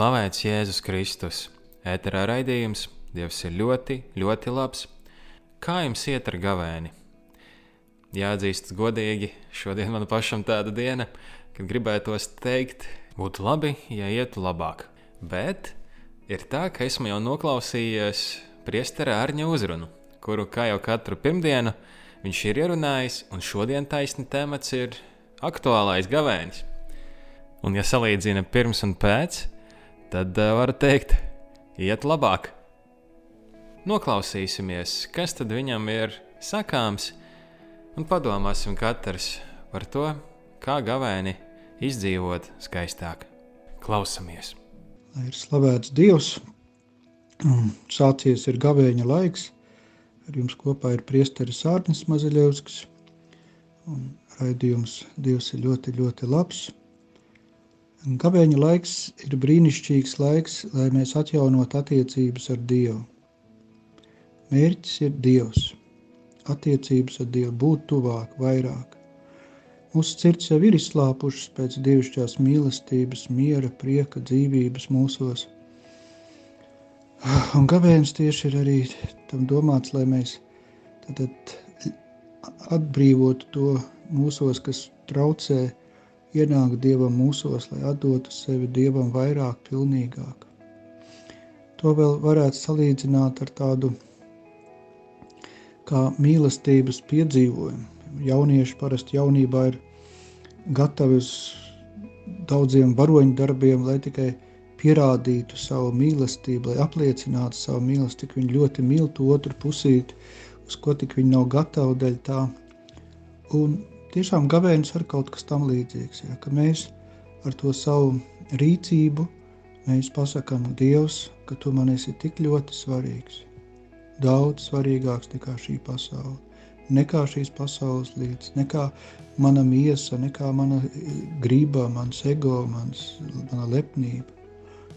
Slavēts Jēzus Kristus, ēterā raidījums Dievs ir ļoti, ļoti labs. Kā jums iet ar gavēni? Jāatzīst godīgi, šodien man pašam tāda diena, kad gribētos teikt, būtu labi, ja ietu labāk. Bet ir tā, ka esmu jau noklausījies priestera Arņa uzrunu, kuru kā jau katru pirmdienu viņš ir ierunājis, un šodien taisni temats ir aktuālais gavēnis. Un ja salīdzina pirms un pēc, tad uh, varu teikt, iet labāk. Noklausīsimies, kas tad viņam ir sakāms, un padomāsim katrs par to, kā gavēni izdzīvot skaistāk. Klausamies! Lai ir slavēts Dievs, sācies ir gavēņa laiks. Ar jums kopā ir priesteris Ārnis Mazaļevskis. Raidījums Dievs ir ļoti, ļoti labs. Gabeņa laiks ir brīnišķīgs laiks, lai mēs atjaunot attiecības ar Dievu. Mērķis ir Dievs, attiecības ar Dievu, būt tuvāk, vairāk. Mūsu sirds jau ir izslāpušas pēc dievišķās mīlestības, miera, prieka, dzīvības mūsos. Un gavēns tieši ir arī tam domāts, lai mēs tad atbrīvotu to mūsos, kas traucē ienāk Dievam mūsos, lai atdotu sevi Dievam vairāk, pilnīgāk. To vēl varētu salīdzināt ar tādu kā mīlestības piedzīvojumu. Jaunieši parasti jaunībā ir gatavi uz daudziem varoņu darbiem, lai tikai pierādītu savu mīlestību, lai apliecinātu savu mīlestību, cik viņi ļoti mīl to otru pusīti, uz ko tik viņi nav gatavi dēļ tā. Un tiešām gavēnis ar kaut kas tam līdzīgs. Ja, ka mēs ar to savu rīcību mēs pasakām Dievs, ka tu man esi tik ļoti svarīgs. Daudz svarīgāks nekā šī pasaule. Nekā šīs pasaules lietas, nekā mana miesa, nekā mana grība, mans ego, mans, mana lepnība.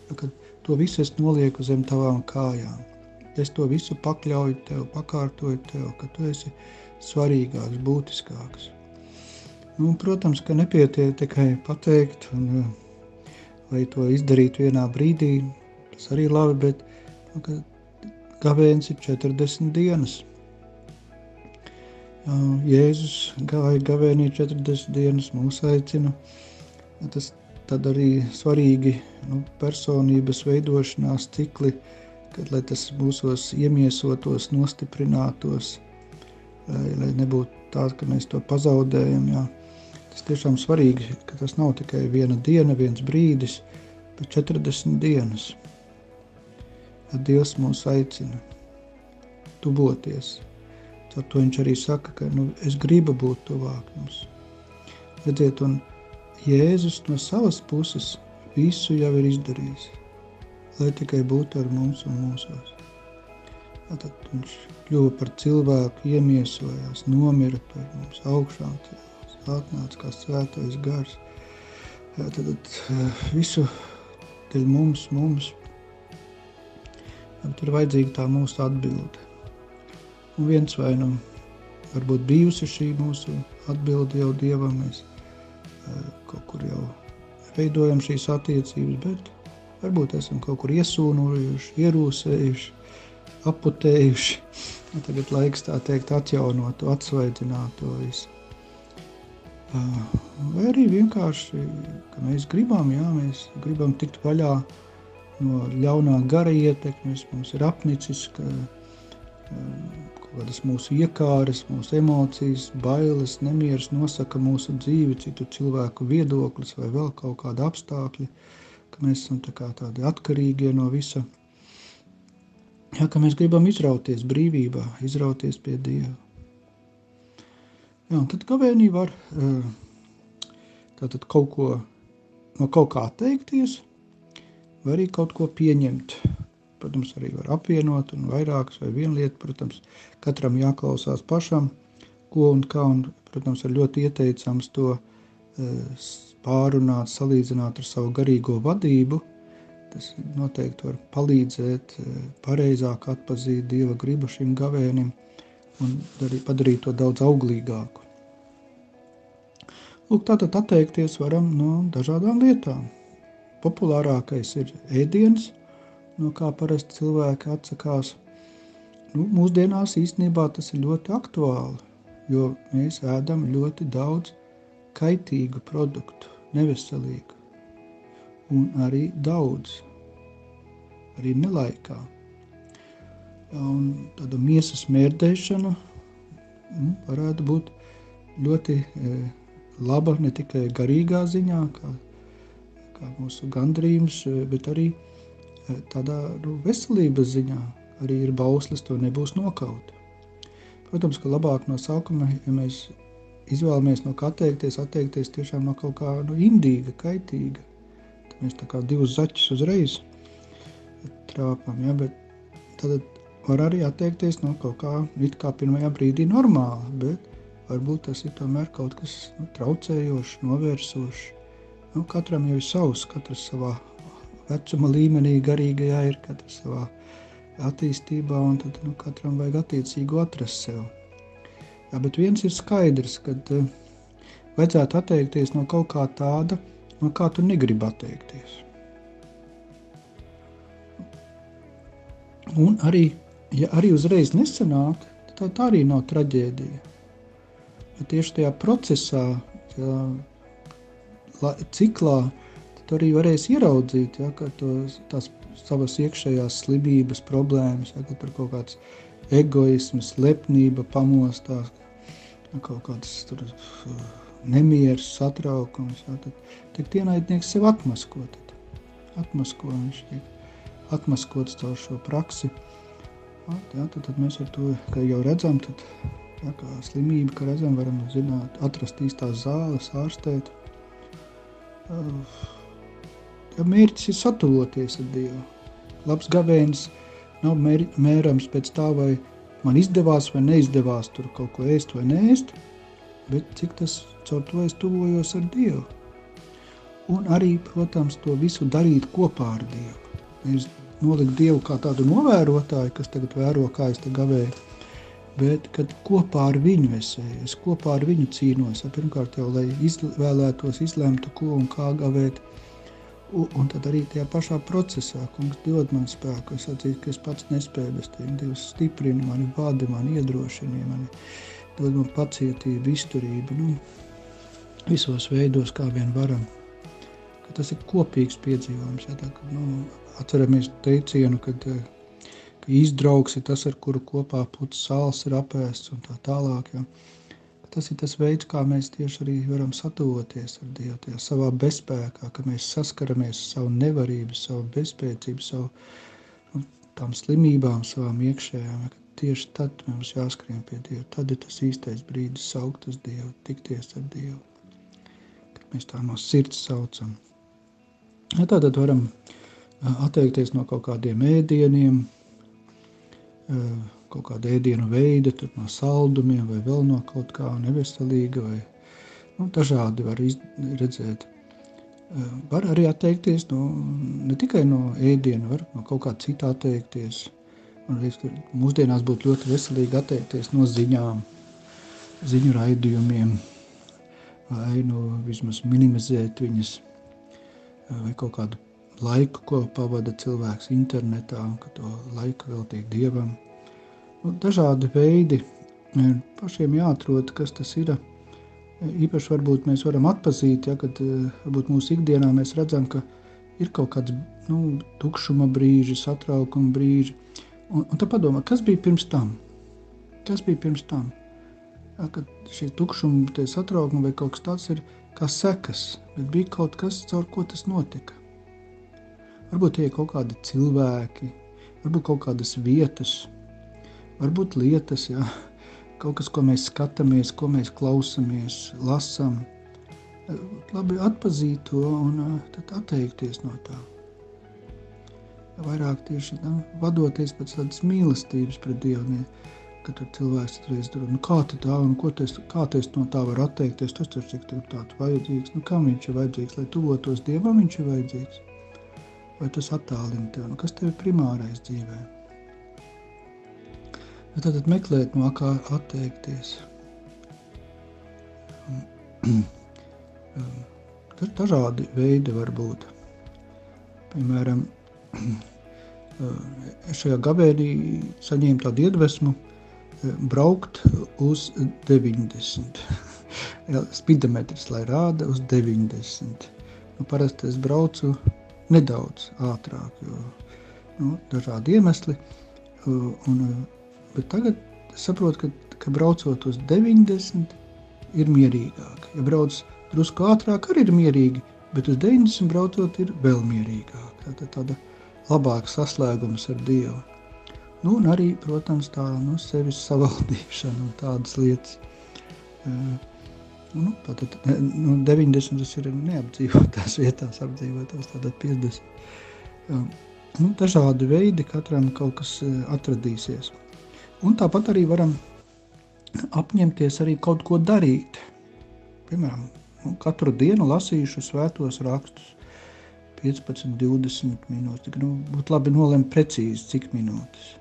Ja, kad to visu es nolieku zem tavām kājām. Es to visu pakļauju tev, pakārtoju tev, ka tu esi svarīgāks, būtiskāks. Nu, protams, ka nepietiek tikai pateikt, un, eh, vai to izdarīt vienā brīdī. Tas arī ir labi, bet nu, gavēns ir 40 dienas. Jēzus gāja gavēnī 40 dienas, mūs aicina. Tas tad arī svarīgi nu, personības veidošanās cikli, kad, lai tas mūsos iemiesotos, nostiprinātos, lai, lai nebūtu tā, ka mēs to pazaudējam. Jā. Tas tiešām svarīgi, ka tas nav tikai viena diena, viens brīdis, bet 40 dienas. Kad Dievs mūs aicina tuvoties, tad to viņš arī saka, ka nu, es gribu būt tuvāk jums. Redziet, un Jēzus no savas puses visu jau ir izdarījis, lai tikai būtu ar mums un mūsos. Tad viņš kļuva par cilvēku, iemiesojās, nomira par mums augšām cilvēku atnāca kā svētais gars. Tad, tad visu dēļ mums, mums jā, ir vajadzīga tā mūsu atbilde. Un viens vai nu varbūt bijusi šī mūsu atbilde jau Dievam, mēs kaut kur jau veidojam šīs attiecības, bet varbūt esam kaut kur iesūnojuši, ierūsējuši, aputējuši. Tagad laiks tā teikt atjaunot atsvaidzināt to visu. Vai arī vienkārši, ka mēs gribam, jā, mēs gribam tikt vaļā no ļaunā gara ietekmes, mums ir apnicis, ka kaut kādas mūsu iekāres, mūsu emocijas, bailes, nemieras nosaka mūsu dzīvi, citu cilvēku viedoklis vai vēl kaut kāda apstākļi, ka mēs esam tā kā tādi atkarīgie no visa. Jā, ka mēs gribam izrauties brīvībā, izrauties pie Dieva. Jā, tad kavēnī var Tātad kaut ko no kaut kā atteikties, vai arī kaut ko pieņemt. Protams, arī var apvienot un vairākas vai viena lieta, protams, katram jāklausās pašam, ko un kā, un, protams, ir ļoti ieteicams to uh, pārunāt, salīdzināt ar savu garīgo vadību. Tas noteikti var palīdzēt uh, pareizāk atpazīt Dieva gribu šim gavēnim un padarīt to daudz auglīgāku. Lūk, tātad atteikties varam no dažādām lietām. Populārākais ir ēdiens, no kā parasti cilvēki atsakās. Nu, mūsdienās īstenībā tas ir ļoti aktuāli, jo mēs ēdam ļoti daudz kaitīgu produktu, neveselīgu, un arī daudz, arī nelaikā. Un tāda miesas mērdēšana nu, varētu būt ļoti e, laba ne tikai garīgā ziņā, kā, kā mūsu gandrījums, bet arī eh, tādā nu, veselības ziņā. Arī ir bauslis, to nebūs nokaut. Protams, ka labāk no sākuma, ja mēs izvēlamies no kā atteikties, atteikties tiešām no kaut kā nu, indīga, kaitīga. Tad mēs tā kā divus zaķus uzreiz trāpam, ja, bet tad var arī atteikties no kaut kā, it kā pirmajā brīdī normāla, bet varbūt tas ir tomēr kaut kas nu, traucējošs, novērsošs. Nu, katram jau ir savs, katrs savā vecuma līmenī, garīgajā ir, katrs savā attīstībā, un tad nu, katram vajag attiecīgu atrast sev. Jā, bet viens ir skaidrs, ka uh, vajadzētu atteikties no kaut kā tāda, no kā tu negribi atteikties. Un arī, ja arī uzreiz nesanāk, tad tā arī nav traģēdija bet tieši tajā procesā, tajā ciklā, tu arī varēsi ieraudzīt, ja, ka to, tās savas iekšējās slimības, problēmas, ja, ka tur kaut kāds egoisms, lepnība pamostās, ja, kaut kāds tur nemieris, satraukums, ja, tad tiek ienaidnieks sev atmasko, tad. Atmasko, viņš tiek atmaskots caur šo praksi, ja, tad, tad mēs ar to, kā jau redzam, tad Ja, kā slimība, ka reizēm varam zināt, atrast īstās zāles, ārstēt. Ja mērķis ir satuvoties ar Dievu, labs gavēnis nav mēr, mērams pēc tā, vai man izdevās vai neizdevās tur kaut ko ēst vai neēst, bet cik tas caur to es tuvojos ar Dievu. Un arī, protams, to visu darīt kopā ar Dievu. Nevis nolikt Dievu kā tādu novērotāju, kas tagad vēro, kā es te gavēju, bet kad kopā ar viņu es eju, es kopā ar viņu cīnos. Pirmkārt, jau lai izvēlētos, izlemtu, ko un kā gavēt. Un, un tad arī tajā pašā procesā, kungs dod man spēku. Es atzīstu, ka es pats nespēju bez tiem. Dievs stiprina mani, vada mani, iedrošina mani, dod man pacietību, izturību. Nu, visos veidos, kā vien varam. Ka tas ir kopīgs piedzīvojums. Ja, tā, ka, nu, atceramies teicienu, kad uh, ka izdraugs ir tas, ar kuru kopā putas sāls ir apēsts un tā tālāk. Ja. Tas ir tas veids, kā mēs tieši arī varam satuvoties ar Dievu, tajā savā bezspēkā, ka mēs saskaramies ar savu nevarību, savu bezspēcību, savu nu, tām slimībām, savām iekšējām. Ja. Tieši tad mums jāskrien pie Dieva. Tad ir tas īstais brīdis saukt uz Dievu, tikties ar Dievu. Kad mēs tā no sirds saucam. Ja, tātad varam atteikties no kaut kādiem ēdieniem, kaut kāda ēdienu veida, no saldumiem vai vēl no kaut kā neveselīga. Vai, nu, dažādi var redzēt. Var arī atteikties no, ne tikai no ēdiena, var no kaut kā cita atteikties. Man liekas, ka mūsdienās būtu ļoti veselīgi atteikties no ziņām, ziņu raidījumiem, vai nu vismaz minimizēt viņas, vai kaut kādu laiku, ko pavada cilvēks internetā, un ka to laiku veltīt dievam. Nu, dažādi veidi pašiem jāatrod, kas tas ir. Īpaši varbūt mēs varam atpazīt, ja, kad varbūt mūsu ikdienā mēs redzam, ka ir kaut kāds nu, tukšuma brīži, satraukuma brīži. Un, un tad padomā, kas bija pirms tam? Kas bija pirms tam? Ja, kad šī tukšuma, tie satraukumi vai kaut kas tāds ir kā sekas, bet bija kaut kas, caur ko tas notika. Varbūt tie ir kaut kādi cilvēki, varbūt kaut kādas vietas, varbūt lietas, jā. kaut kas, ko mēs skatāmies, ko mēs klausāmies, lasām. labi atpazīt to un tad atteikties no tā. Vairāk tieši nu, vadoties pēc tādas mīlestības pret Dievu. Kad tur cilvēks reiz tur nu, kā tā, un ko tas, kā tas no tā var atteikties, tas taču ir tāds vajadzīgs. Nu, kam viņš ir vajadzīgs, lai tuvotos Dievam, viņš ir vajadzīgs? Vai tas attālina tevi? Nu, kas tev ir primārais dzīvē? Nu, tad meklēt, no kā atteikties. Dažādi veidi var būt. Piemēram, šajā gavēnī saņēmu tādu iedvesmu braukt uz 90. Spidometrs, lai rāda uz 90. Nu, parasti es braucu nedaudz ātrāk, jo nu, dažādi iemesli. Un, bet tagad es saprotu, ka, ka braucot uz 90 ir mierīgāk. Ja brauc drusku ātrāk, arī ir mierīgi, bet uz 90 braucot ir vēl mierīgāk. Tā, tāda labāka saslēgums ar Dievu. Nu, un arī, protams, tā nu, sevis savaldīšana un tādas lietas. Uh, nu, tātad, nu, 90 tas ir neapdzīvotās vietās, apdzīvotās tātad 50. Uh, nu, dažādi veidi, katram kaut kas uh, atradīsies. Un tāpat arī varam apņemties arī kaut ko darīt. Piemēram, nu, katru dienu lasīšu svētos rakstus 15, 20 minūtes. Nu, būtu labi nolemt precīzi, cik minūtes.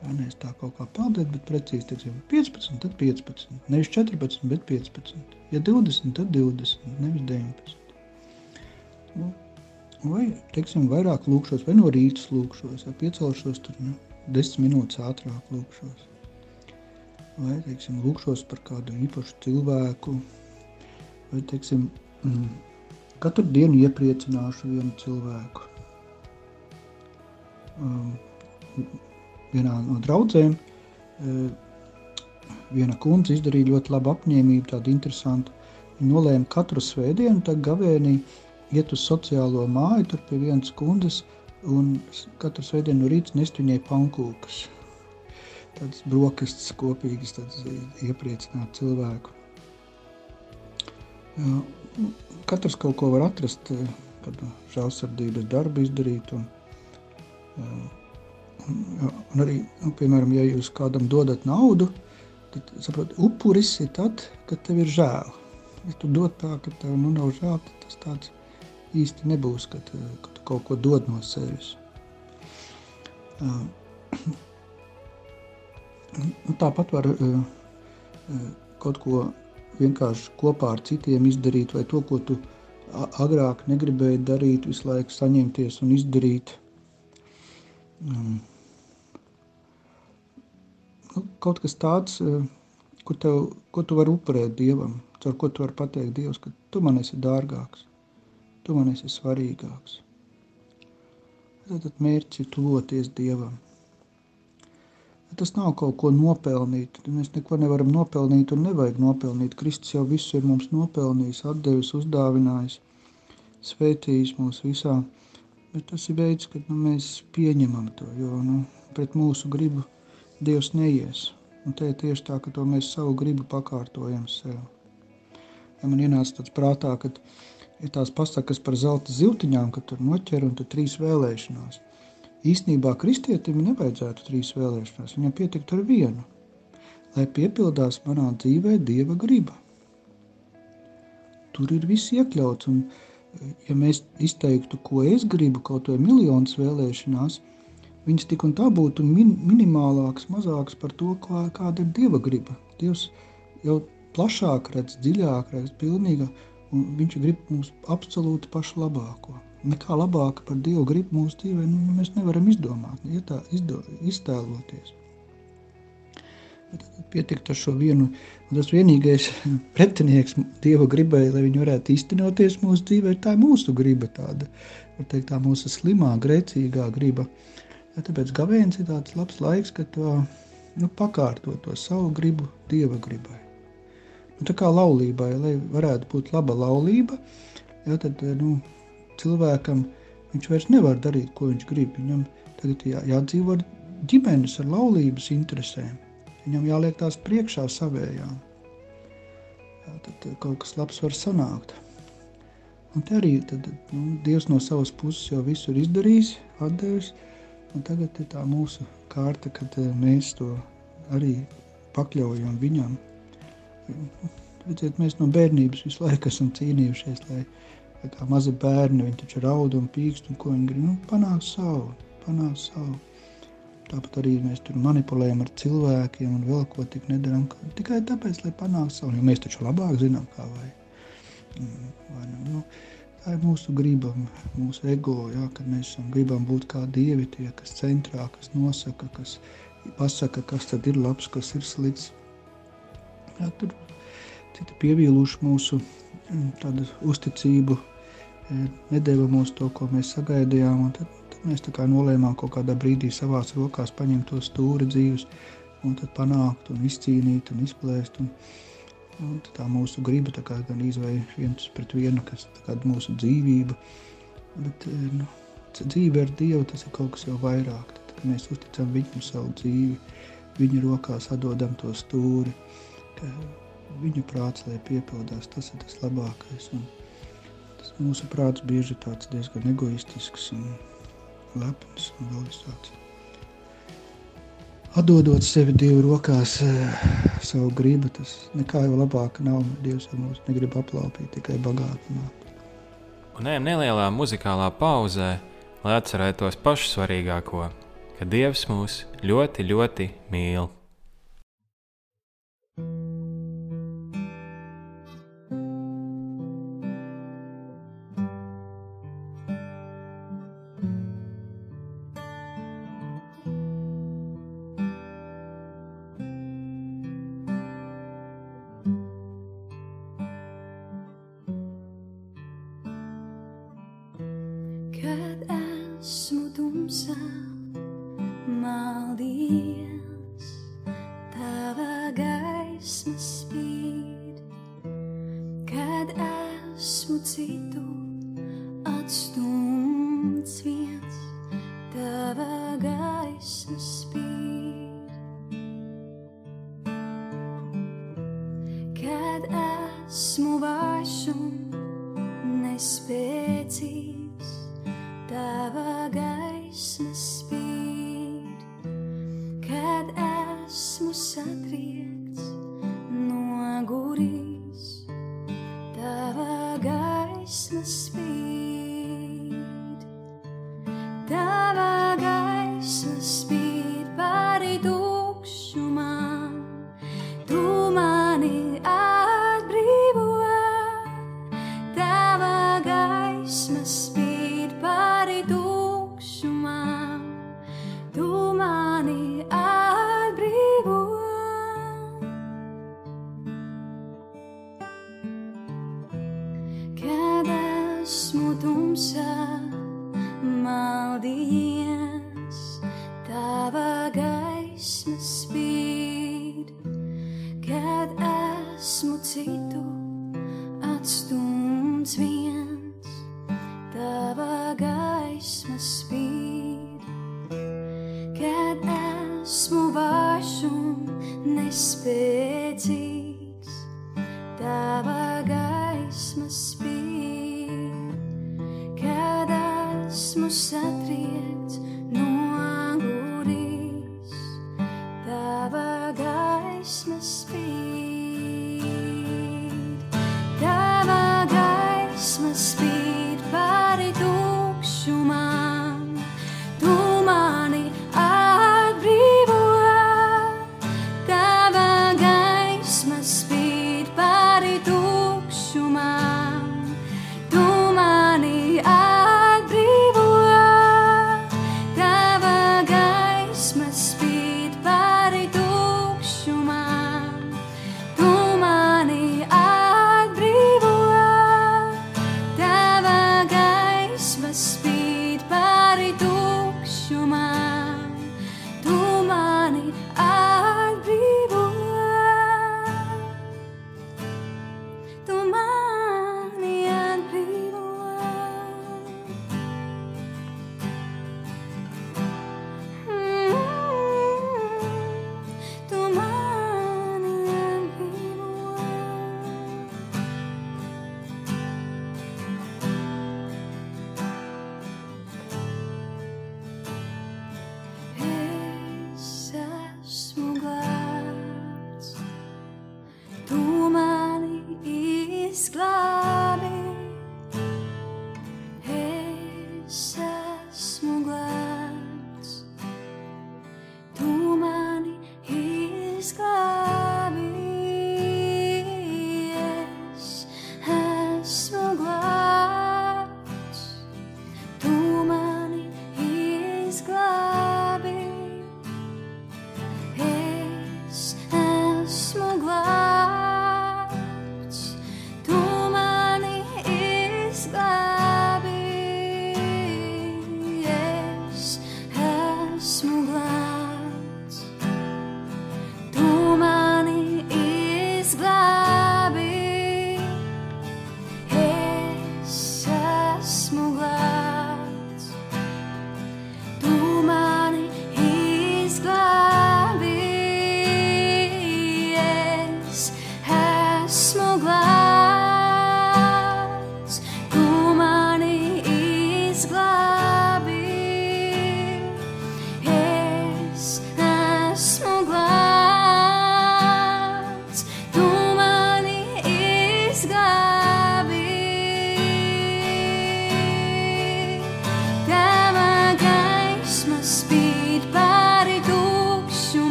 Ja, nevis tā kaut kā peldēt, bet precīzi teiksim, 15, tad 15. Nevis 14, bet 15. Ja 20, tad 20, nevis 19. Nu, vai, teiksim, vairāk lūkšos, vai no rīta lūkšos, vai piecelšos tur nu, 10 minūtes ātrāk lūkšos. Vai, teiksim, lūkšos par kādu īpašu cilvēku, vai, teiksim, mm, katru dienu iepriecināšu vienu cilvēku. Um, vienā no draudzēm. Viena kundze izdarīja ļoti labu apņēmību, tādu interesantu. Viņa nolēma katru svētdienu, tad gavēnī iet uz sociālo māju, tur pie vienas kundzes, un katru svētdienu no rīta nest viņai pankūkas. Tādas brokastis kopīgas, tādas iepriecināt cilvēku. Nu, katrs kaut ko var atrast, kad žēlsardības darbu izdarīt, un Un arī, nu, piemēram, ja jūs kādam dodat naudu, tad saprot, upuris ir tad, kad tev ir žēl. Ja tu dod tā, ka tev nu, nav žēl, tad tas tāds īsti nebūs, kad, kad tu kaut ko dod no sevis. Uh, tāpat var uh, kaut ko vienkārši kopā ar citiem izdarīt, vai to, ko tu agrāk negribēji darīt, visu laiku saņemties un izdarīt. Um, nu, kaut kas tāds, eh, ko, tev, ko tu vari upurēt Dievam, ar ko tu vari pateikt Dievs, ka tu man esi dārgāks, tu man esi svarīgāks. Tad mērķis ir tuvoties Dievam. Tas nav kaut ko nopelnīt. Mēs neko nevaram nopelnīt un nevajag nopelnīt. Kristus jau visu ir mums nopelnījis, atdevis, uzdāvinājis, svētījis mūs visā. Bet tas ir veids, kad nu, mēs pieņemam to, jo nu, pret mūsu gribu Dievs neies. Un te ir tieši tā, ka to mēs savu gribu pakārtojam sev. Ja man ienāca tāds prātā, ka ir tās pasakas par zelta ziltiņām, ka tur noķer un tur trīs vēlēšanās. Īsnībā kristietim nevajadzētu trīs vēlēšanās, viņam pietikt ar vienu, lai piepildās manā dzīvē Dieva griba. Tur ir viss iekļauts, un ja mēs izteiktu, ko es gribu, kaut vai miljonus vēlēšanās, viņas tik un tā būtu min, minimālākas, mazākas par to, kā, kāda ir Dieva griba. Dievs jau plašāk redz, dziļāk redz, pilnīga, un viņš grib mums absolūti pašu labāko. Nekā labāka par Dievu gribu mūsu dzīvē, nu, mēs nevaram izdomāt, ja tā izdo, iztēloties. Bet pietikt ar šo vienu, un tas vienīgais pretinieks Dieva gribai, lai viņi varētu iztenoties mūsu dzīvē, tā ir mūsu griba tāda, var teikt, tā mūsu slimā, grēcīgā griba. Uh, Ja, tāpēc gavēnis ir tāds labs laiks, kad to nu, pakārto to savu gribu dieva gribai. Nu, tā kā laulībai, lai varētu būt laba laulība, ja, tad nu, cilvēkam viņš vairs nevar darīt, ko viņš grib. Viņam tagad jā, jādzīvo ar ģimenes, ar laulības interesēm. Viņam jāliek tās priekšā savējām. jā, tad kaut kas labs var sanākt. Un te arī tad, nu, Dievs no savas puses jau visu ir izdarījis, atdevis. Tagad ir tā mūsu kārta, kad mēs to arī pakļaujam viņam. Redziet, mēs no bērnības visu laiku esam cīnījušies, lai kā mazi bērni, viņi taču raud un pīkst, un ko viņi grib, nu, panākt savu, panākt savu. Tāpat arī mēs tur manipulējam ar cilvēkiem un vēl ko tik nedaram, tikai tāpēc, lai panāktu savu, jo mēs taču labāk zinām, kā vajag. Mm, vai, nu, nu, tā ir mūsu griba, mūsu ego, jā, kad mēs gribam būt kā dievi, tie, kas centrā, kas nosaka, kas pasaka, kas tad ir labs, kas ir slikts. Jā, tur citi pievīluši mūsu mm, tādu uzticību, e, nedēva mums to, ko mēs sagaidījām, un tad, tad mēs tā kā nolēmām kaut kādā brīdī savās rokās paņemt to stūri dzīves, un tad panākt un izcīnīt un izplēst, un, un tā mūsu griba tā kā gan izvēja viens pret vienu, kas kā mūsu dzīvība, bet, e, nu, dzīve ar Dievu tas ir kaut kas jau vairāk, tad, mēs uzticam viņam savu dzīvi, viņa rokās atdodam to stūri, ka viņa prāts, lai piepildās, tas ir tas labākais. Un tas mūsu prāts bieži ir diezgan egoistisks un lepns un vēl visāds. Atdodot sevi Dievu rokās, savu gribu, tas nekā jau labāk nav. Dievs jau mūs negrib aplaupīt, tikai bagātināt. Un ejam nelielā muzikālā pauzē, lai atcerētos pašu svarīgāko, ka Dievs mūs ļoti, ļoti mīl. priceless speed. care duc și umani.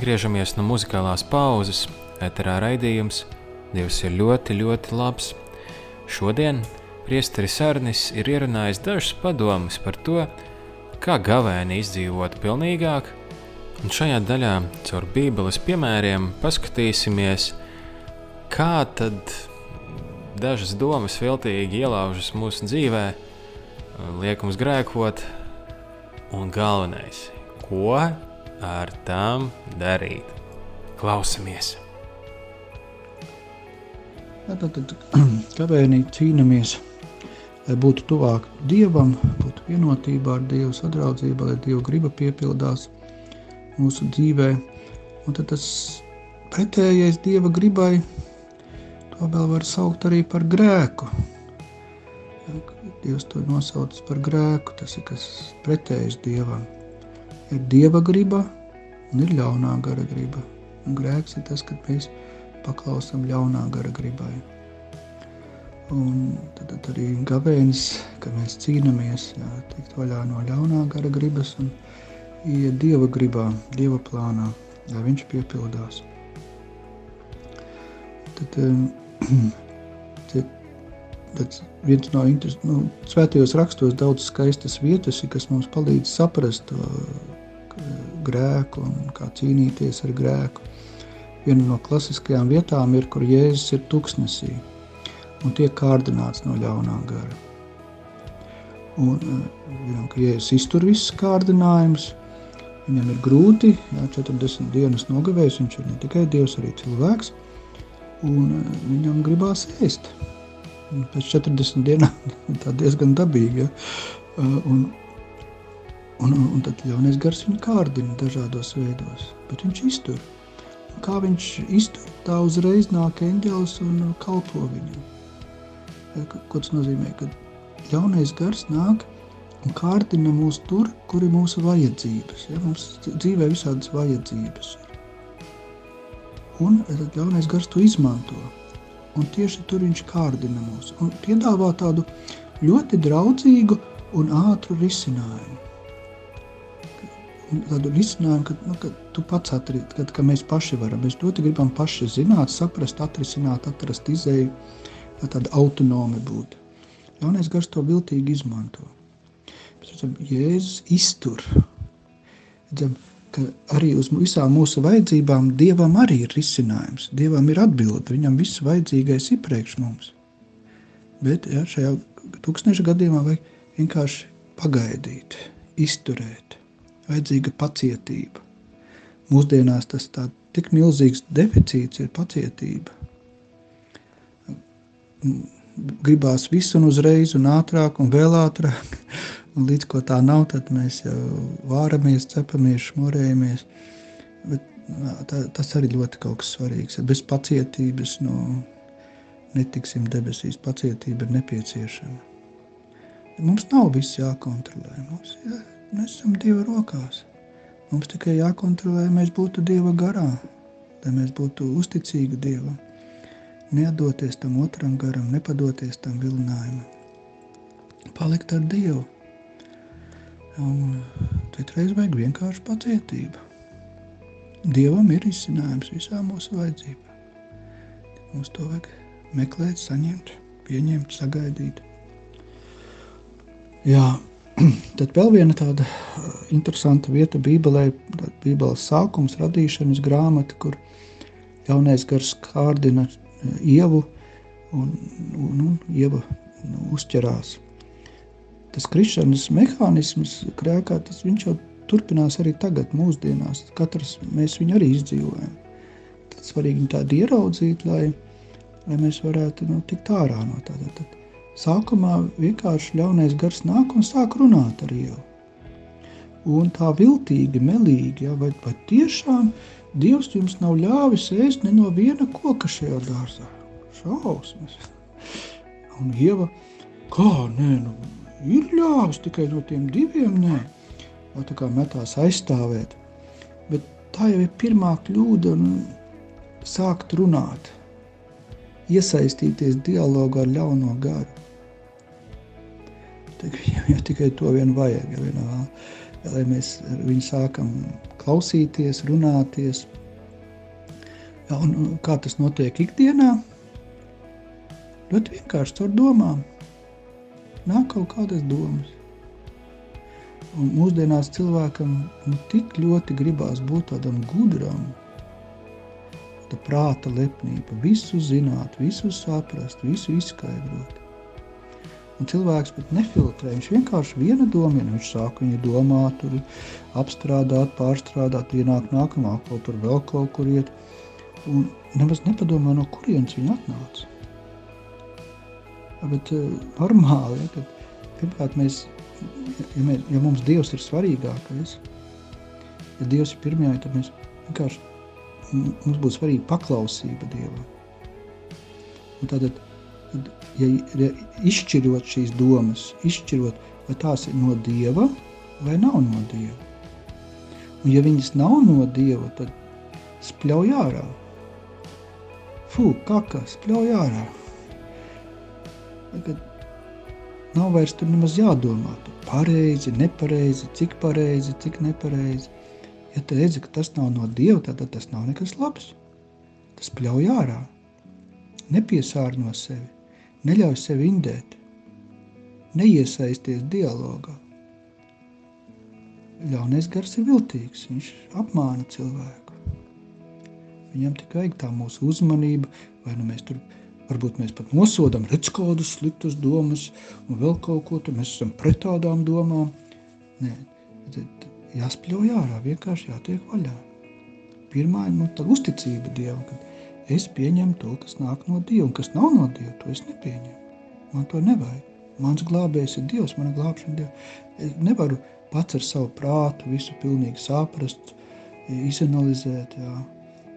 Atgriežamies no muzikālās pauzes. Eterā raidījums Dievs ir ļoti, ļoti labs. Šodien Priesteris Arnis ir ierunājis dažus padomus par to, kā gavēni izdzīvot pilnīgāk, un šajā daļā caur Bībeles piemēriem paskatīsimies, kā tad dažas domas viltīgi ielaužas mūsu dzīvē, liek mums grēkot, un galvenais, ko ar tām darīt. Klausamies! Tad, tad kavēnī cīnāmies, lai būtu tuvāk Dievam, būtu vienotībā ar Dievu, sadraudzība, lai Dieva griba piepildās mūsu dzīvē. Un tad tas pretējais Dieva gribai, to vēl var saukt arī par grēku. Dievs to nosauc par grēku, tas ir kas pretējs Dievam. Ir Dieva griba un ir ļaunā gara griba. Un grēks ir tas, kad mēs paklausām ļaunā gara gribai. Un tad, tad arī gavēnis, ka mēs cīnāmies, jā, tikt vaļā no ļaunā gara gribas un iet Dieva gribā, Dieva plānā, lai viņš piepildās. Tad, tad, tad viens no nu, svētajos rakstos daudz skaistas vietas, kas mums palīdz saprast to grēku un kā cīnīties ar grēku. Viena no klasiskajām vietām ir, kur Jēzus ir tuksnesī un tiek kārdināts no ļaunā gara. Un, zinām, ka Jēzus iztur visus kārdinājumus, Viņam ir grūti, jā, 40 dienas nogavējis, viņš ir ne tikai Dievs, arī cilvēks, un eh, viņam gribās ēst. Un pēc 40 dienām tā diezgan dabīgi, ja? Eh, un, un, un tad ļaunais gars viņu kārdina dažādos veidos, bet viņš iztur. Un kā viņš iztur, tā uzreiz nāk eņģelis un kalpo viņam. Ko tas nozīmē? Ka ļaunais gars nāk un kārdina mūs tur, kur ir mūsu vajadzības. Ja? Mums dzīvē visādas vajadzības ir. Un ļaunais gars to izmanto. Un tieši tur viņš kārdina mūs un piedāvā tādu ļoti draudzīgu un ātru risinājumu. Tādu risinājumu, ka, nu, ka tu pats atrast, kad, ka mēs paši varam. Mēs ļoti gribam paši zināt, saprast, atrisināt, atrast izēju, tāda autonoma būt. Jaunais gars to viltīgi izmanto. Redzam, Jēzus iztur. Redzam, ka arī uz visām mūsu vajadzībām Dievam arī ir risinājums. Dievam ir atbilde, viņam viss vajadzīgais ir priekš mums. Bet ja, šajā tūkstneša gadījumā vajag vienkārši pagaidīt, izturēt. Vajadzīga pacietība. Mūsdienās tas tā tik milzīgs deficīts ir pacietība. Gribās visu un uzreiz un ātrāk un vēl ātrāk. Un līdz ko tā nav, tad mēs jau vāramies, cepamies, šmurējamies. Bet, tā, tas arī ļoti kaut kas svarīgs. Bez pacietības no, netiksim debesīs. Pacietība ir nepieciešama. Mums nav viss jākontrolē. Mums, jā, mēs esam Dieva rokās. Mums tikai jākontrolē, lai mēs būtu Dieva garā, lai mēs būtu uzticīgi Dievam. Neatdoties tam otram garam, nepadoties tam vilinājumam. Palikt ar Dievu Un citreiz vajag vienkārši pacietību. Dievam ir izcinājums visām mūsu vajadzībām. Mums to vajag meklēt, saņemt, pieņemt, sagaidīt. Jā, tad vēl viena tāda uh, interesanta vieta Bībelē, Bībeles sākums, radīšanas grāmata, kur jaunais gars kārdina uh, ievu un, un, un ieva nu, uzķerās tas krišanas mehānisms grēkā, tas viņš jau turpinās arī tagad, mūsdienās. Katrs mēs viņu arī izdzīvojam. Tad svarīgi tādu ieraudzīt, lai, lai mēs varētu nu, tikt ārā no tāda. Tad sākumā vienkārši ļaunais gars nāk un sāk runāt ar Dievu. Un tā viltīgi, melīgi, ja, vai, vai tiešām Dievs jums nav ļāvis ēst ne no viena koka šajā dārzā. Šausmas. Un Ieva, kā, nē, nu, ir ļāvis tikai no tiem diviem. Nē, vai tā kā metās aizstāvēt. Bet tā jau ir pirmā kļūda un sākt runāt, iesaistīties dialogā ar ļauno garu. Viņam jau tikai to vien vajag. Ja vienā, lai mēs viņu sākam klausīties, runāties. Ja, un kā tas notiek ikdienā? Ļoti vienkārši caur domām. Nāk kaut kādas domas. Un mūsdienās cilvēkam nu, tik ļoti gribās būt tādam gudram, tā prāta lepnība, visu zināt, visu saprast, visu izskaidrot. Un cilvēks pat nefiltrē. Viņš vienkārši viena doma, viņš sāk viņu domāt, tur apstrādāt, pārstrādāt, ienāk nākamā, kaut tur vēl kaut kur iet. Un nemaz nepadomā, no kurienes viņa atnāca. Bet uh, normāli, ja, kad pirmkārt mēs, ja, mēs, ja mums Dievs ir svarīgākais, ja Dievs ir pirmajā, tad mēs vienkārši, mums būs svarīga paklausība Dievam. Un tad, tad ja, izšķirot šīs domas, izšķirot, vai tās ir no Dieva vai nav no Dieva. Un ja viņas nav no Dieva, tad spļauj ārā. Fū, kaka, spļauj ārā. Tagad nav vairs tur nemaz jādomā. Tur pareizi, nepareizi, cik pareizi, cik nepareizi. Ja tu redzi, ka tas nav no Dieva, tad tas nav nekas labs. Tas pļauj ārā. Nepiesārņo sevi neļauj sev indēt, neiesaisties dialogā. Ļaunais gars ir viltīgs, viņš apmāna cilvēku. Viņam tikai vajag tā mūsu uzmanība, vai nu mēs tur, varbūt mēs pat nosodam, redz kādus sliktus domas, un vēl kaut ko, tur mēs esam pret tādām domām. Nē, jāspļauj ārā, vienkārši jātiek vaļā. Pirmā ir nu, uzticība Dievam, kad es pieņemu to, kas nāk no Dieva, un kas nav no Dieva, to es nepieņemu. Man to nevajag. Mans glābējs ir Dievs, mana glābšana Dieva. Es nevaru pats ar savu prātu visu pilnīgi saprast, izanalizēt, jā.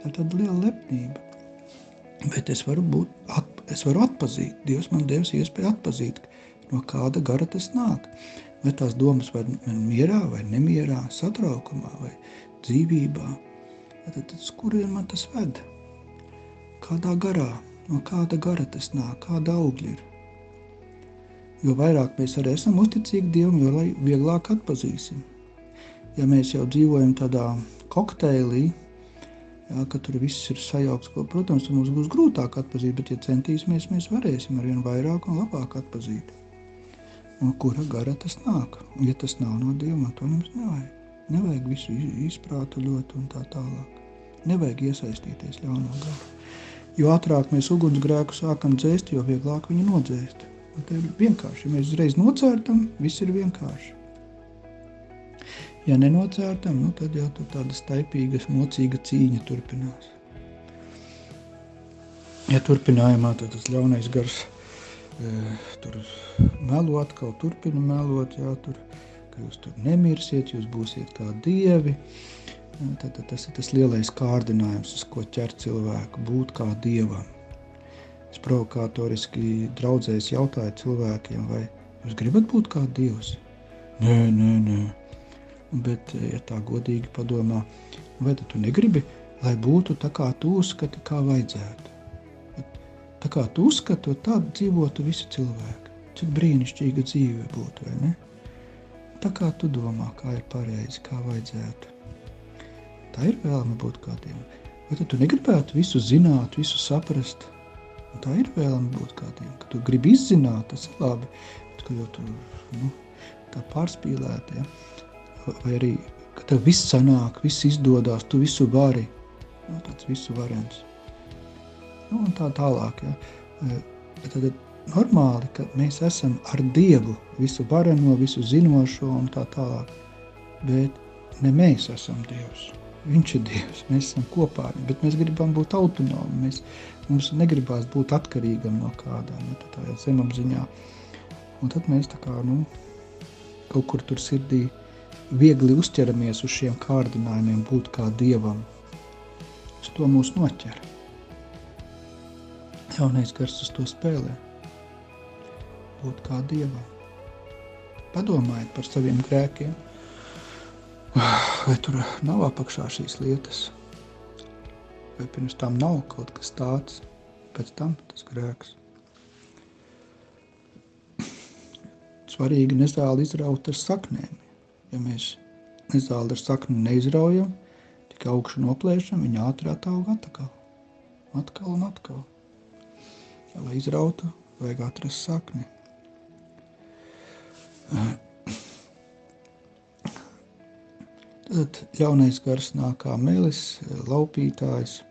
Tā ir tāda liela lepnība. Bet es varu, būt, at, es varu atpazīt, Dievs man devis iespēju atpazīt, no kāda gara tas nāk. Vai tās domas vai mierā, vai nemierā, satraukumā, vai dzīvībā. Tad, tad kurien man tas ved? kādā garā, no kāda gara tas nāk, kāda augļa ir. Jo vairāk mēs arī esam uzticīgi Dievam, jo vieglāk atpazīsim. Ja mēs jau dzīvojam tādā kokteilī, jā, ka tur viss ir sajaukts, ko, protams, mums būs grūtāk atpazīt, bet ja centīsimies, mēs varēsim arvien vairāk un labāk atpazīt. No kura gara tas nāk? Ja tas nav no Dieva, to mums nevajag. Nevajag visu izprātuļot un tā tālāk. Nevajag iesaistīties ļaunā garā. Jo ātrāk mēs ugunsgrēku sākam dzēst, jo vieglāk viņu nodzēst. Un tā ir vienkārši. Ja mēs uzreiz nocērtam, viss ir vienkārši. Ja nenocērtam, nu, tad jau tāda staipīga, mocīga cīņa turpinās. Ja turpinājumā tad tas ļaunais gars tur melo atkal, turpina melot, jā, tur, ka jūs tur nemirsiet, jūs būsiet kā dievi, Tad, tad tas ir tas lielais kārdinājums, uz ko ķer cilvēku, būt kā dievam. Es provokatoriski draudzēs jautāju cilvēkiem, vai jūs gribat būt kā dievs? Nē, nē, nē. Bet, ja tā godīgi padomā, vai tu negribi, lai būtu tā, kā tu uzskati, kā vajadzētu? Tā kā tu uzskati, tā dzīvotu visi cilvēki. Cik brīnišķīga dzīve būtu, vai ne? Tā kā tu domā, kā ir pareizi, kā vajadzētu. Tā ir vēlme būt kādiem. Vai tu negribētu visu zināt, visu saprast? Un tā ir vēlme būt kādiem. Ka tu gribi izzināt, tas ir labi. Bet, ka jau tu nu, tā pārspīlēti, ja? vai arī, ka tev viss sanāk, viss izdodas, tu visu vari. Nu, tāds visu varens. Nu, un tā tālāk. Ja? Tad normāli, ka mēs esam ar Dievu, visu vareno, visu zinošo un tā tālāk. Bet ne mēs esam Dievs. Viņš ir Dievs, mēs esam kopā, bet mēs gribam būt autonomi. Mēs, mums negribās būt atkarīgam no kādām nu, tā tādā zemapziņā. Un tad mēs tā kā, nu, kaut kur tur sirdī viegli uzķeramies uz šiem kārdinājumiem būt kā Dievam. Uz to mūs noķer. Jaunais gars uz to spēlē. Būt kā Dievam. Padomājiet par saviem grēkiem – Vai tur nav apakšā šīs lietas? Vai pirms tam nav kaut kas tāds, pēc tam tas grēks? Svarīgi nezāli izraut ar saknēm. Ja mēs Zāle ar sakni neizraujam, tikai augšu noplēšam, viņa ātri attaug atkal. Atkal un atkal. Lai izrautu, vajag atrast sakni. Tad jaunais gars nāk kā melis, laupītājs,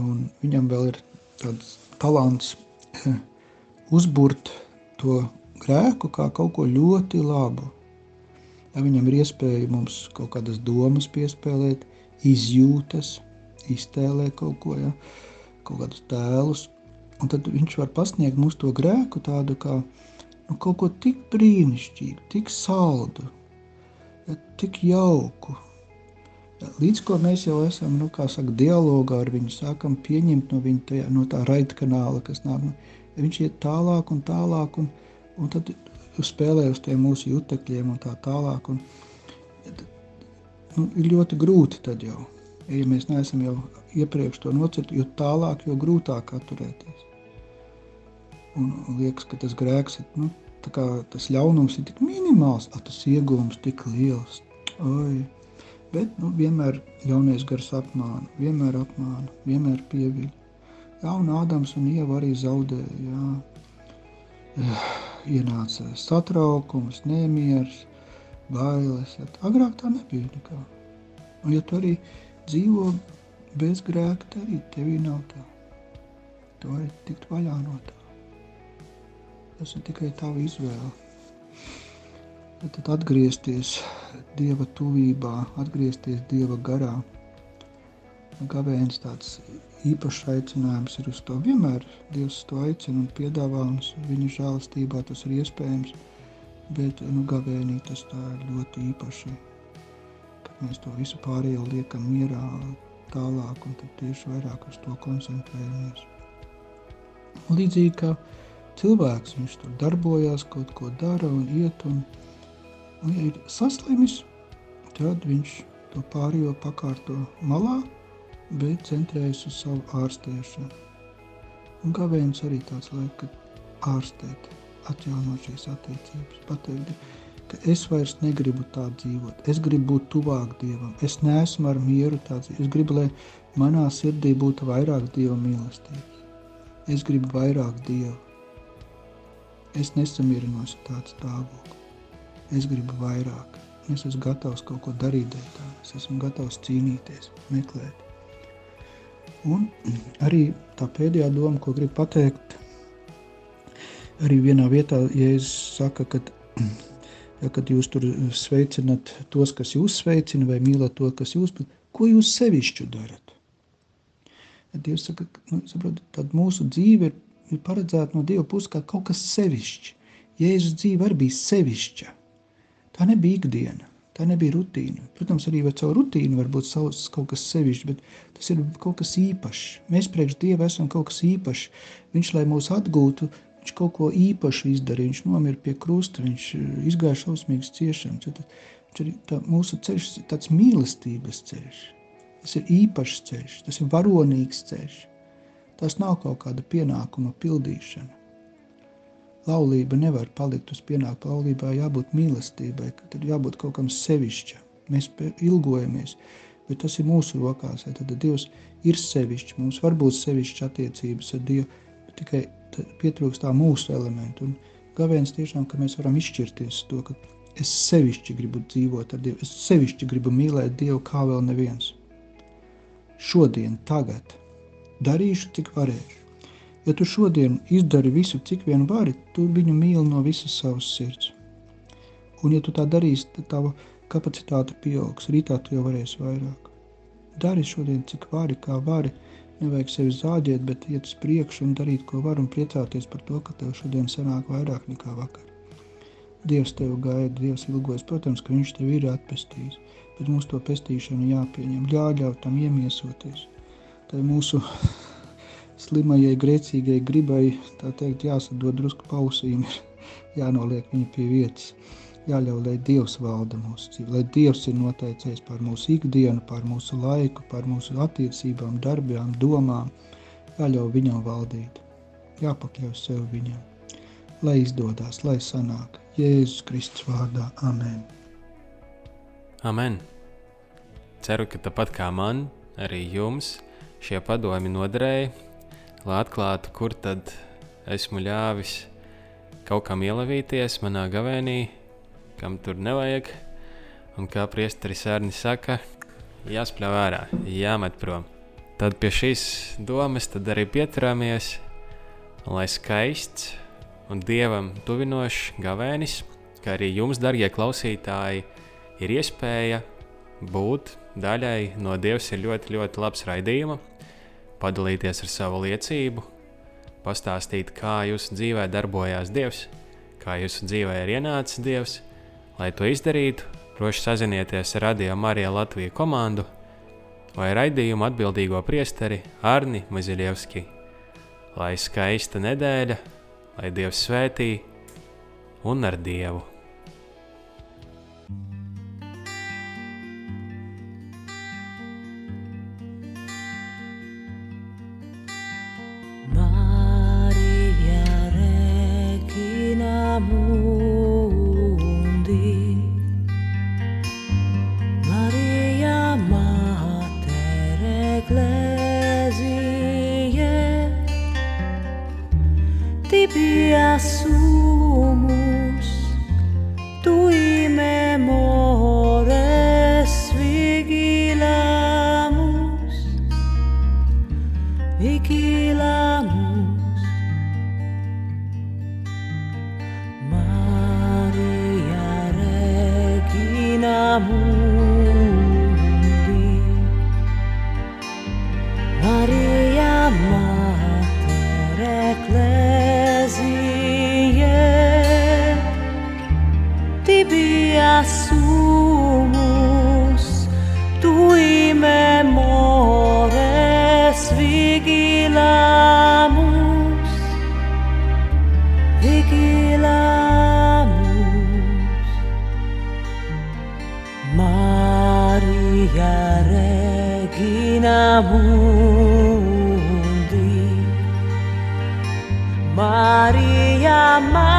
un viņam vēl ir tāds talants uzburt to grēku kā kaut ko ļoti labu. Ja viņam ir iespēja mums kaut kādas domas piespēlēt, izjūtas, iztēlēt kaut ko, ja, kaut kādus tēlus, un tad viņš var pasniegt mums to grēku tādu kā nu, kaut ko tik brīnišķīgu, tik saldu, ja, tik jauku. Ja, līdz ko mēs jau esam nu, saka, dialogā ar viņu, sākam pieņemt no, viņa, tajā, no tā raidkanāla, kas nāk. Nu, viņš iet tālāk un tālāk, un, un tad spēlē uz tiem mūsu jutekļiem un tā tālāk. Un, nu, ir ļoti grūti tad jau, ja mēs neesam jau iepriekš to nocirti, jo tālāk, jo grūtāk atturēties. Un liekas, ka tas grēks ir nu, kā, tas ļaunums ir tik minimāls, a, tas iegūms tik liels. Oi. Bet nu, vienmēr jaunais gars apmāna, vienmēr apmāna, vienmēr pieviļ. Jā, un Ādams un Ieva arī zaudēja. Jā. Ienāca satraukums, nemieris, bailes. Agrāk tā nebija nekā. Un ja tu arī dzīvo bez grēka, tad arī tevī nav tā. Tu vari tikt vaļā no tā. Tas ir tikai tava izvēle. Tad atgriezties Dieva tuvībā, atgriezties Dieva garā. Gavēns tāds īpašs aicinājums ir uz to. Vienmēr Dievs to aicina un piedāvā, un viņa žēlastībā tas ir iespējams. Bet nu, gavēnī tas tā ir ļoti īpaši. Kad mēs to visu pārējo liekam mierā tālāk un tad tieši vairāk uz to koncentrējamies. Līdzīgi kā cilvēks, viņš tur darbojās, kaut ko dara un iet, un, un ja ir saslimis, tad viņš to pārējo pakārto malā, bet centrējas uz savu ārstēšanu. Un gavēns arī tāds laiks, kad ārstēt, atjaunot šīs attiecības, pateikt, ka es vairs negribu tā dzīvot, es gribu būt tuvāk Dievam, es neesmu ar mieru tāds, es gribu, lai manā sirdī būtu vairāk Dieva mīlestības, es gribu vairāk Dievu, Es nesamierinos ar tādu stāvokli. Es gribu vairāk. Es esmu gatavs kaut ko darīt dēļ tā. Es esmu gatavs cīnīties, meklēt. Un arī tā pēdējā doma, ko gribu pateikt, arī vienā vietā, ja es saku, ka kad jūs tur sveicinat tos, kas jūs sveicina, vai mīlat to, kas jūs, ko jūs sevišķu darat? Dievs saka, nu, saprot, tad mūsu dzīve ir ir paredzēta no Dieva puses kā kaut kas sevišķs. Jēzus dzīve arī bija sevišķa. Tā nebija ikdiena, tā nebija rutīna. Protams, arī caur rutīnu var būt savs, kaut kas sevišķs, bet tas ir kaut kas īpašs. Mēs priekš Dieva esam kaut kas īpašs. Viņš, lai mūs atgūtu, viņš kaut ko īpašu izdarīja. Viņš nomira pie krusta, viņš eh, izgāja šausmīgas ciešanas. Viņš ir tā, mūsu ceļš, tāds mīlestības ceļš. Tas ir īpašs ceļš, tas ir varonīgs ceļš. Tas nav kaut kāda pienākuma pildīšana. Laulība nevar palikt uz pienākumu. Laulībā jābūt mīlestībai, kad ir jābūt kaut kam sevišķam. Mēs ilgojamies, bet tas ir mūsu rokās. Tad Dievs ir sevišķs. Mums var būt sevišķas attiecības ar Dievu, bet tikai pietrūkst tā mūsu elementu. Un gavēns tiešām, ka mēs varam izšķirties to, ka es sevišķi gribu dzīvot ar Dievu. Es sevišķi gribu mīlēt Dievu kā vēl neviens. Šodien, tagad, darīšu, cik varēšu. Ja tu šodien izdari visu, cik vien vari, tu viņu mīli no visas savas sirds. Un ja tu tā darīsi, tad tava kapacitāte pieaugs, rītā tu jau varēsi vairāk. Dari šodien, cik vari, kā vari, nevajag sevi zāģēt, bet iet uz priekšu un darīt, ko var un priecāties par to, ka tev šodien sanāk vairāk nekā vakar. Dievs tevi gaida, Dievs ilgojas, protams, ka viņš tevi ir atpestījis, bet mums to pestīšanu jāpieņem, jāļauj tam iemiesoties. Tai mūsu slimajai, grēcīgai gribai, tā teikt, jāsadod drusku pausīm, jānoliek viņa pie vietas, jāļauj, lai Dievs valda mūsu dzīvi, lai Dievs ir noteicējis par mūsu ikdienu, par mūsu laiku, par mūsu attiecībām, darbiem, domām, jāļauj viņam valdīt, jāpakļauj sev viņam, lai izdodās, lai sanāk, Jēzus Kristus vārdā. Amen. Amen! Ceru, ka tāpat kā man, arī jums šie padomi noderēja, lai atklātu, kur tad esmu ļāvis kaut kam ielavīties manā gavēnī, kam tur nevajag. Un kā priesteris Arnis saka, jāspļauj ārā, jāmet prom. Tad pie šīs domas arī pieturamies, lai skaists un dievam tuvinošs gavēnis, kā arī jums, darbie klausītāji, ir iespēja būt daļai no Dievs ir ļoti, ļoti labs raidījuma, padalīties ar savu liecību, pastāstīt, kā jūsu dzīvē darbojās Dievs, kā jūsu dzīvē ir ienācis Dievs. Lai to izdarītu, droši sazinieties ar Radio Mariju Latviju komandu vai raidījumu atbildīgo priesteri Arni Maziļevski. Lai skaista nedēļa, lai Dievs svētī un ar Dievu! mater ecclesiae tibi assumus tui memores vigilamus vigilamus. Maria Regina Mus jamás.